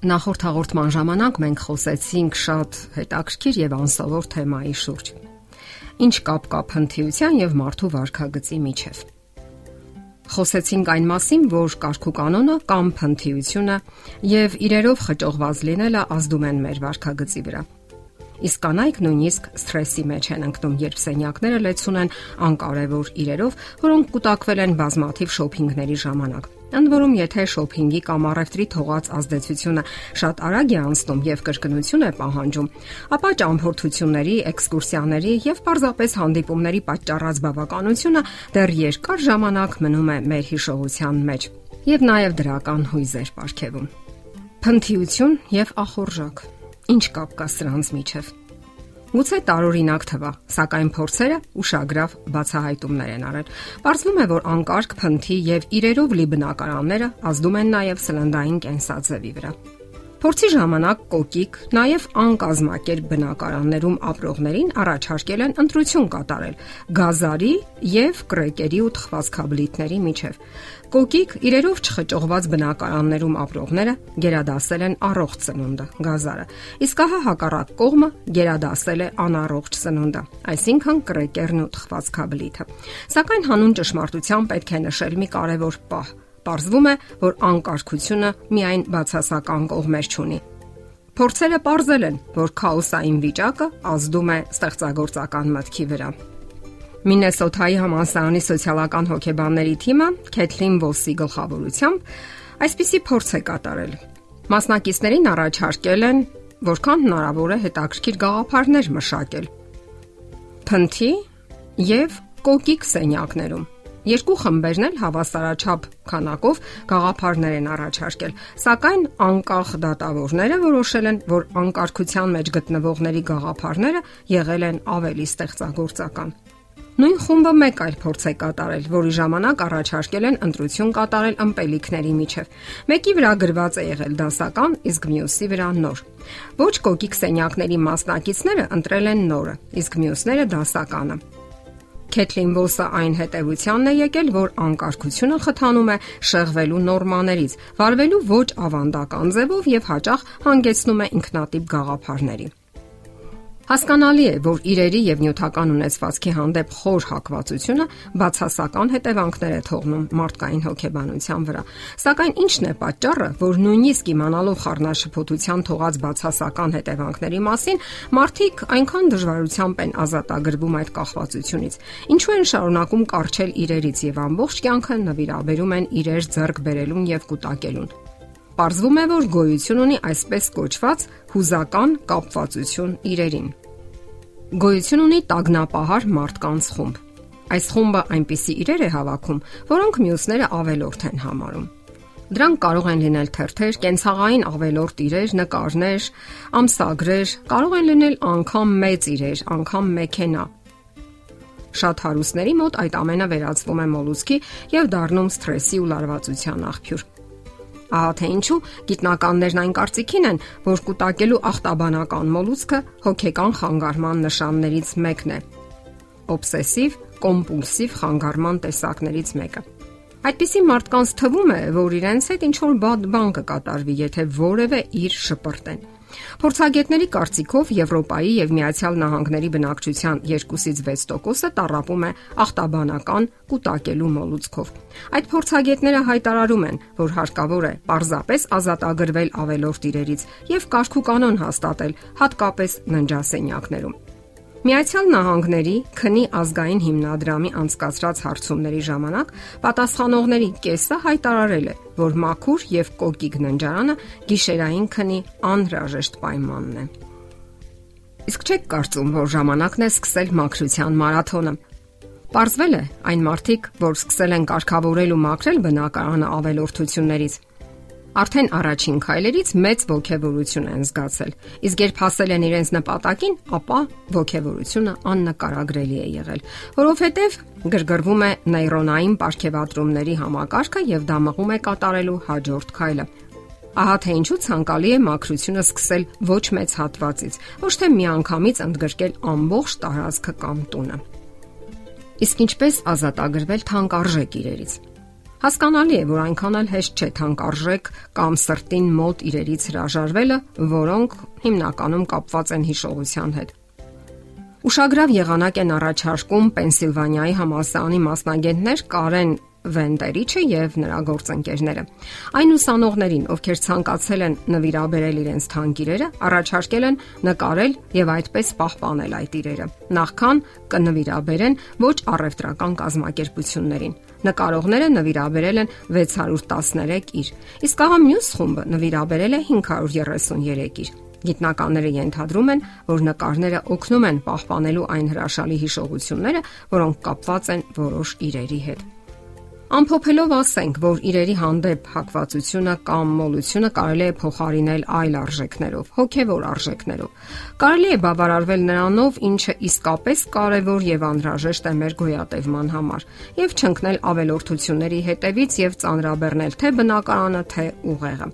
Նախորդ հաղորդման ժամանակ մենք խոսեցինք շատ հետաքրքիր եւ անսովոր թեմայի շուրջ։ Ինչ կապ կա փնթիության եւ մարդու վարքագծի միջև։ Խոսեցինք այն մասին, որ կարգու կանոնը կամ փնթիությունը եւ իրերով խճողված լինելը ազդում են մեր վարքագծի վրա։ Իսկ կանայք նույնիսկ սթրեսի մեջ են ընկնում, երբ սենյակները լեցուն են անկարևոր իրերով, որոնք կուտակվել են բազմաթիվ շոփինգների ժամանակ։ Ընդ որում, եթե շոփինգի կամ առևտրի թողած ազդեցությունը շատ արագ է անցնում եւ կրկնություն է պահանջում, ապա ճամփորդությունների, էքսկուրսիաների եւ պարզապես հանդիպումների պատճառած բավականությունը դեռ երկար ժամանակ մնում է մեր հիշողության մեջ եւ նաեւ դրական հույզեր ապարգևում։ Փնթիություն եւ ախորժակ Ինչ կապ կա սրանց միջև։ Գուցե տարօրինակ թվա, սակայն փորձերը ուշագրավ բացահայտումներ են արել։ Պարզվում է, որ անկարգ փնթի եւ իրերով լի բնակարանները ազդում են նաեւ սլնդային կենսաձևի վրա։ Փորձի ժամանակ կոկիկ նաև անկազմակերպ բնակարաններում ապրողներին առաջարկել են ընտրություն կատարել գազարի եւ կրեկերի ու թխվածքաբլիթների միջև։ Կոկիկ իրերով չխճողված բնակարաններում ապրողները գերադասել են առողջ ծնունդը, գազարը։ Իսկ հա հակառակ կողմը գերադասել է անառողջ ծնունդը, այսինքն կրեկերն ու թխվածքաբլիթը։ Սակայն հանուն ճշմարտության պետք է նշել մի կարևոր պահ Պարզվում է, որ անկարգությունը միայն բացասական կողմեր չունի։ Փորձերը ողրզել են, որ քաոսային վիճակը ազդում է ստեղծագործական մտքի վրա։ Մինեսոթայի համալսարանի սոցիալական հոգեբանների թիմը Քեթլին Վոսի գլխավորությամբ այսպիսի փորձ է կատարել։ Մասնակիցներին առաջարկել են, որքան հնարավոր է հետաքրքիր գաղափարներ մշակել։ Փնթի եւ կոկիկ սենյակներում Երկու խմբերն էլ հավասարաչափ քանակով գաղափարներ են առաջարկել, սակայն անկախ դատավորները որոշել են, որ անկարգության մեջ գտնվողների գաղափարները եղել են ավելի ստեղծագործական։ Նույն խումբը մեկ այլ փորձ է կատարել, որի ժամանակ առաջարկել են ընտրություն կատարել ըմպելիքների միջև։ Մեկի վրա գրված է եղել դասական, իսկ մյուսի վրա նոր։ Ոչ կոկիկ սենյակների մասնակիցները ընտրել են նորը, իսկ մյուսները դասականը։ Քեթլին Վոսը այն հետևությանն է եկել, որ անկարգությունը խթանում է շեղվելու նորմաներից, վարվելու ոչ ավանդական ձևով եւ հաճախ հանգեցնում է ինքնատիպ գաղափարների։ Հասկանալի է, որ իրերի եւ նյութական ունեցվածքի հանդեպ խոր հակվածությունը բացասական հետևանքներ է թողնում մարդկային հոգեբանության վրա։ Սակայն ինչն է պատճառը, որ նույնիսկ իմանալով խառնաշփոթության թողած բացասական հետևանքների մասին, մարդիկ այնքան դժվարությամբ են ազատագրվում այդ կախվածությունից։ Ինչու են շարունակում կարճել իրերից եւ ամբողջ կյանքը նվիրաբերում են իրեր ձեռք բերելուն եւ կուտակելուն։ Պարզվում է, որ գոյություն ունի այսպես կոչված հուզական կապվածություն իրերին։ Գոյություն ունի տագնապահար մարդկանց խումբ։ Այս խումբը այնպիսի իրեր է հավաքում, որոնք մյուսները ավելորդ են համարում։ Դրանք կարող են լինել թերթեր, կենցաղային ավելորտ իրեր, նկարներ, ամսագրեր, կարող են լինել անգամ մեծ իրեր, անգամ մեքենա։ Շատ հարուստների մոտ այդ ամենը վերածվում է մոլուսկի եւ դառնում սթրեսի ու լարվածության աղբյուր։ Ահա թե ինչու գիտնականներն այն կարծիքին են, որ կուտակելու ախտաբանական մոլուսկը հոգեկան խանգարման նշաններից մեկն է։ Օբսեսիվ կոմպուլսիվ խանգարման տեսակներից մեկը։ Այդպիսի մարդկանց թվում է, որ իրենց հետ ինչ որ բան կկատարվի, եթե որևէ իր շպրտեն։ Փորձագետների կարծիքով Եվրոպայի եւ Միացյալ Նահանգների բնակչության 2-ից 6%-ը տարապում է ախտաբանական կൂട്ടակելու մոլուցքով։ Այդ փորձագետները հայտարարում են, որ հարկավոր է պարզապես ազատագրվել ավելորտ իրերից եւ կարգու կանոն հաստատել, հատկապես ննջասենյակներում։ Միացյալ Նահանգների քնի ազգային հիմնադրամի անցկացրած հարցումների ժամանակ պատասխանողների կեսը հայտարարել է, որ մաքուր եւ կոկիկ ննջարանը գիշերային քնի անհրաժեշտ պայմանն է։ Իսկ չեք կարծում, որ ժամանակն է սկսել մաքրության մարաթոնը։ Պարզվել է, այն մարդիկ, որ սկսել են կարգավորել ու մաքրել բնակարանը ավելորդություններից, Արդեն առաջին քայլերից մեծ ողջավորություն են զգացել։ Իսկ երբ հասել են իրենց նպատակին, ապա ողջավորությունը աննկարագրելի է եղել, որովհետև գրգռվում է նեյրոնային ապարքեվատրումների համակարգը եւ դա մղում է կատարելու հաջորդ քայլը։ Ահա թե ինչու ցանկալի է մակրությունը սկսել ոչ մեծ հատվածից, ոչ թե միանգամից ընդգրկել ամբողջ տարածքը կամ տունը։ Իսկ ինչպես ազատագրվել թանկարժեք իրերից։ Հասկանալի է, որ այնքան էլ հեշտ չէ թանկարժեք կամ սրտին մոտ իրերից հրաժարվելը, որոնք հիմնականում կապված են հիշողության հետ։ Ուշագրավ եղանակ են առաջարկում Պենսիլվանիայի համալսարանի մասնագետներ Կարեն Վենտերիչը եւ նրա գործընկերները։ Այն ուսանողներին, ովքեր ցանկացել են նվիրաբերել իրենց թանկիրերը, առաջարկել են նկարել եւ այդպես պահպանել այդ իրերը։ Նախքան կնվիրաբերեն ոչ առևտրական կազմակերպություններին։ Նկարողները նվիրաբերել են 613 իր, իսկ ահա մյուս խումբը նվիրաբերել է 533 իր։ Գիտնականները ենթադրում են, որ նկարները օգնում են պահպանելու այն հրաշալի հիշողությունները, որոնք կապված են որոշ իրերի հետ։ Ամփոփելով ասենք, որ իրերի հանդեպ հակվածությունը կամ մոլությունը կարելի է փոխարինել այլ արժեքներով, հոգևոր արժեքներով։ Կարելի է բավարարվել նրանով, ինչը իսկապես կարևոր եւ անհրաժեշտ է մեր գոյատևման համար, եւ չընկնել ավելորդությունների հետևից եւ ծանրաբեռնել թե բնակարանը, թե ուղեղը։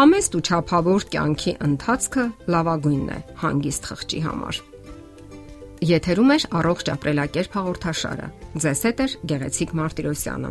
Համեստ ու ճափավոր կյանքի ընթացքը լավագույնն է հանգիստ խղճի համար։ Եթերում է առողջ ապրելակերպ հաղորդաշարը։ Ձեզ հետ է Գեղեցիկ Մարտիրոսյանը։